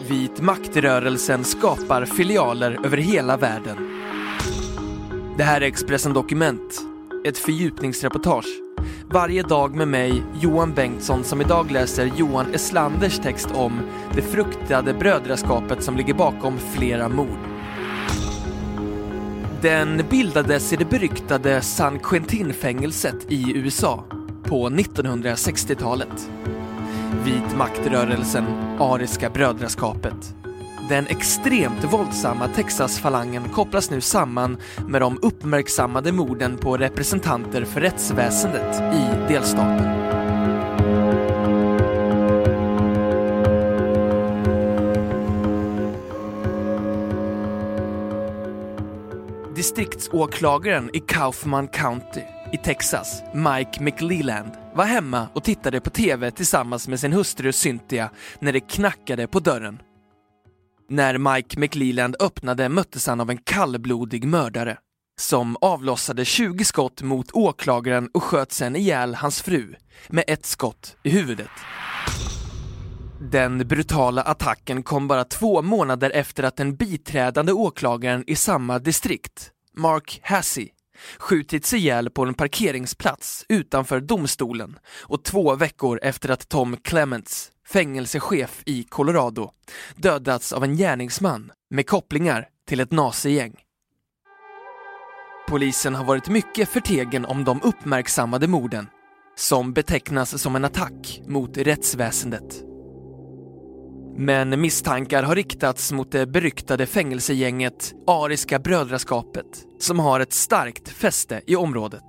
Vit maktrörelsen skapar filialer över hela världen. Det här är Expressen Dokument, ett fördjupningsreportage. Varje dag med mig, Johan Bengtsson, som idag läser Johan Eslanders text om det fruktade brödraskapet som ligger bakom flera mord. Den bildades i det beryktade San Quentin-fängelset i USA på 1960-talet. Vit maktrörelsen, Ariska brödraskapet. Den extremt våldsamma Texas-falangen kopplas nu samman med de uppmärksammade morden på representanter för rättsväsendet i delstaten. Distriktsåklagaren i Kaufman County i Texas, Mike McLeland, var hemma och tittade på TV tillsammans med sin hustru Cynthia när det knackade på dörren. När Mike McLeland öppnade möttes han av en kallblodig mördare som avlossade 20 skott mot åklagaren och sköt sen ihjäl hans fru med ett skott i huvudet. Den brutala attacken kom bara två månader efter att den biträdande åklagaren i samma distrikt, Mark Hassey, skjutits ihjäl på en parkeringsplats utanför domstolen och två veckor efter att Tom Clements, fängelsechef i Colorado, dödats av en gärningsman med kopplingar till ett nazigäng. Polisen har varit mycket förtegen om de uppmärksammade morden, som betecknas som en attack mot rättsväsendet. Men misstankar har riktats mot det beryktade fängelsegänget Ariska brödraskapet som har ett starkt fäste i området.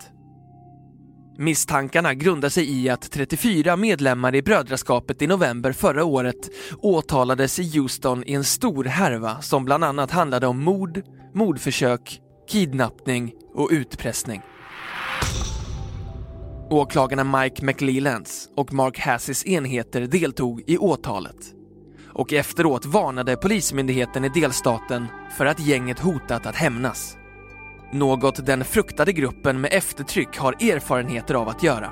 Misstankarna grundar sig i att 34 medlemmar i brödraskapet i november förra året åtalades i Houston i en stor härva som bland annat handlade om mord, mordförsök, kidnappning och utpressning. Åklagarna Mike McLelands och Mark Hassis enheter deltog i åtalet och efteråt varnade Polismyndigheten i delstaten för att gänget hotat att hämnas. Något den fruktade gruppen med eftertryck har erfarenheter av att göra.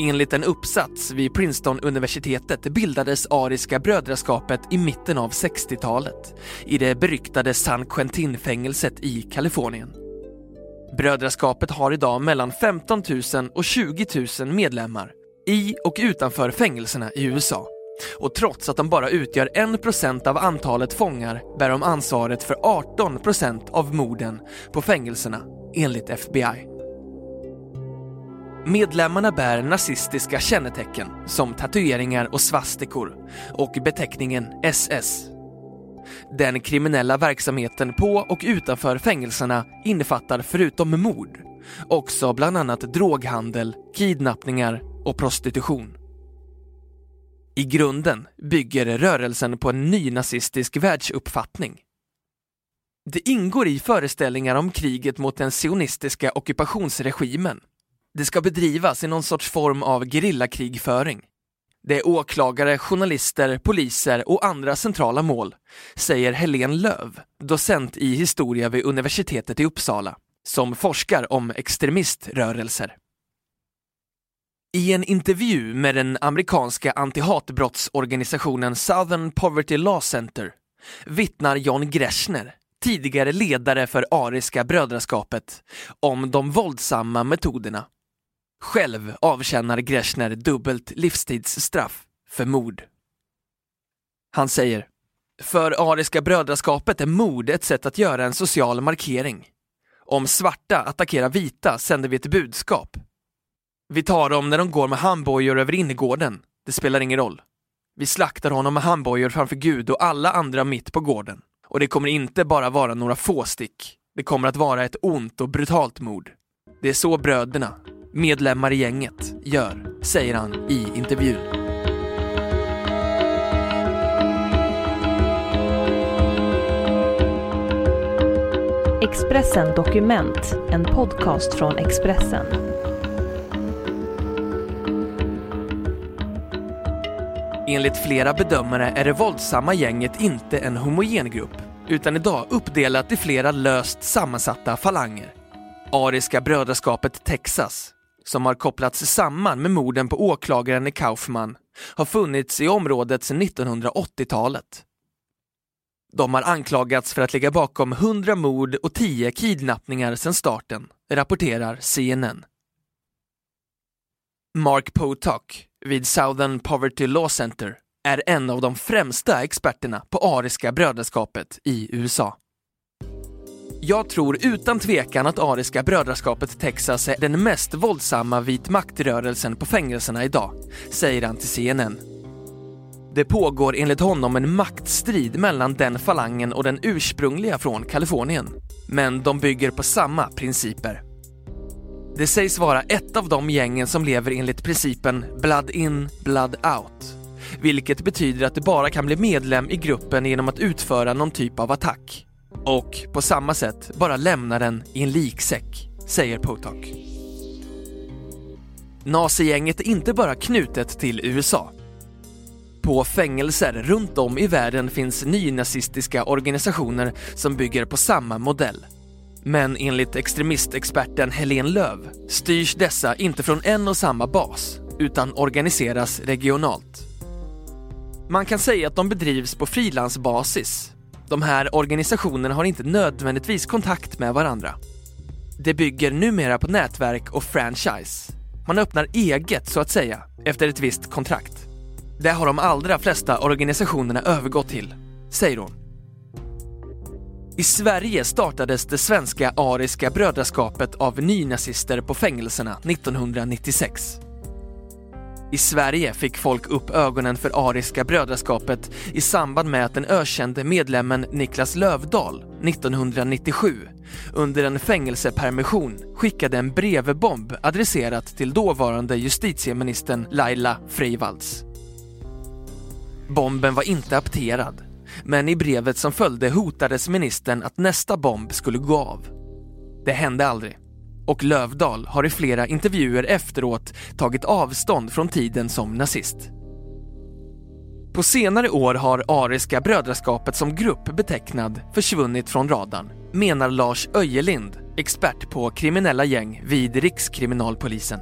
Enligt en uppsats vid Princeton-universitetet bildades Ariska brödraskapet i mitten av 60-talet i det beryktade San Quentin-fängelset i Kalifornien. Brödraskapet har idag mellan 15 000 och 20 000 medlemmar i och utanför fängelserna i USA. Och trots att de bara utgör 1% av antalet fångar bär de ansvaret för 18% av morden på fängelserna, enligt FBI. Medlemmarna bär nazistiska kännetecken som tatueringar och svastikor och beteckningen SS. Den kriminella verksamheten på och utanför fängelserna innefattar förutom mord också bland annat droghandel, kidnappningar och prostitution. I grunden bygger rörelsen på en nynazistisk världsuppfattning. Det ingår i föreställningar om kriget mot den sionistiska ockupationsregimen. Det ska bedrivas i någon sorts form av gerillakrigföring. Det är åklagare, journalister, poliser och andra centrala mål, säger Helene Löv, docent i historia vid universitetet i Uppsala, som forskar om extremiströrelser. I en intervju med den amerikanska antihatbrottsorganisationen Southern Poverty Law Center vittnar John Greshner, tidigare ledare för Ariska brödraskapet, om de våldsamma metoderna. Själv avtjänar Greshner dubbelt livstidsstraff för mord. Han säger för Ariska brödraskapet är mord ett sätt att göra en social markering. Om svarta attackerar vita sänder vi ett budskap. Vi tar dem när de går med handbojor över innergården. Det spelar ingen roll. Vi slaktar honom med handbojor framför Gud och alla andra mitt på gården. Och det kommer inte bara vara några få stick. Det kommer att vara ett ont och brutalt mord. Det är så bröderna, medlemmar i gänget, gör, säger han i intervjun. Expressen Dokument, en podcast från Expressen. Enligt flera bedömare är det våldsamma gänget inte en homogen grupp, utan idag uppdelat i flera löst sammansatta falanger. Ariska brödraskapet Texas, som har kopplats samman med morden på åklagaren i Kaufman, har funnits i området sedan 1980-talet. De har anklagats för att ligga bakom 100 mord och 10 kidnappningar sedan starten, rapporterar CNN. Mark Potok vid Southern Poverty Law Center är en av de främsta experterna på ariska brödraskapet i USA. Jag tror utan tvekan att Ariska brödraskapet Texas är den mest våldsamma vit maktrörelsen på fängelserna idag, säger han till CNN. Det pågår enligt honom en maktstrid mellan den falangen och den ursprungliga från Kalifornien. Men de bygger på samma principer. Det sägs vara ett av de gängen som lever enligt principen blood in, blood out. Vilket betyder att du bara kan bli medlem i gruppen genom att utföra någon typ av attack. Och på samma sätt bara lämna den i en liksäck, säger Potok. Nazigänget är inte bara knutet till USA. På fängelser runt om i världen finns nynazistiska organisationer som bygger på samma modell. Men enligt extremistexperten Helene Löv styrs dessa inte från en och samma bas, utan organiseras regionalt. Man kan säga att de bedrivs på frilansbasis. De här organisationerna har inte nödvändigtvis kontakt med varandra. Det bygger numera på nätverk och franchise. Man öppnar eget så att säga, efter ett visst kontrakt. Det har de allra flesta organisationerna övergått till, säger hon. I Sverige startades det svenska ariska brödraskapet av nynazister på fängelserna 1996. I Sverige fick folk upp ögonen för ariska brödraskapet i samband med att den ökände medlemmen Niklas Lövdahl 1997 under en fängelsepermission skickade en brevbomb adresserat till dåvarande justitieministern Laila Freivalds. Bomben var inte apterad, men i brevet som följde hotades ministern att nästa bomb skulle gå av. Det hände aldrig och Lövdal har i flera intervjuer efteråt tagit avstånd från tiden som nazist. På senare år har Ariska brödraskapet som grupp betecknad försvunnit från radarn, menar Lars Öjelind, expert på kriminella gäng vid Rikskriminalpolisen.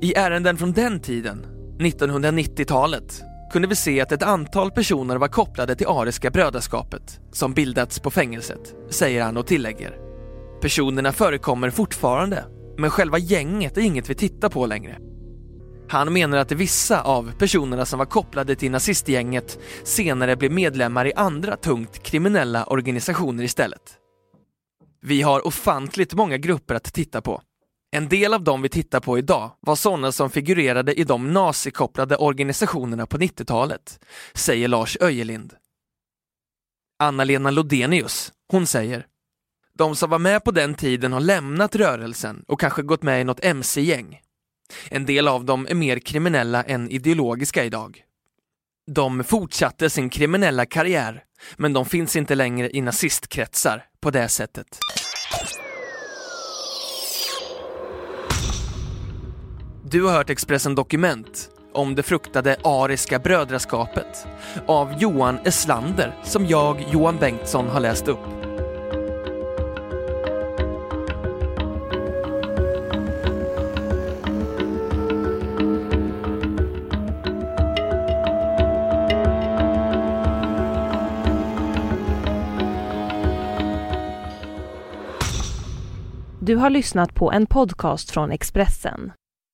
I ärenden från den tiden, 1990-talet, kunde vi se att ett antal personer var kopplade till Ariska brödraskapet som bildats på fängelset, säger han och tillägger. Personerna förekommer fortfarande, men själva gänget är inget vi tittar på längre. Han menar att vissa av personerna som var kopplade till nazistgänget senare blev medlemmar i andra tungt kriminella organisationer istället. Vi har ofantligt många grupper att titta på. En del av dem vi tittar på idag var sådana som figurerade i de nazikopplade organisationerna på 90-talet, säger Lars Öjelind. Anna-Lena Lodenius, hon säger de som var med på den tiden har lämnat rörelsen och kanske gått med i något mc-gäng. En del av dem är mer kriminella än ideologiska idag. De fortsatte sin kriminella karriär, men de finns inte längre i nazistkretsar på det sättet. Du har hört Expressen Dokument om det fruktade ariska brödraskapet av Johan Eslander som jag, Johan Bengtsson, har läst upp. Du har lyssnat på en podcast från Expressen.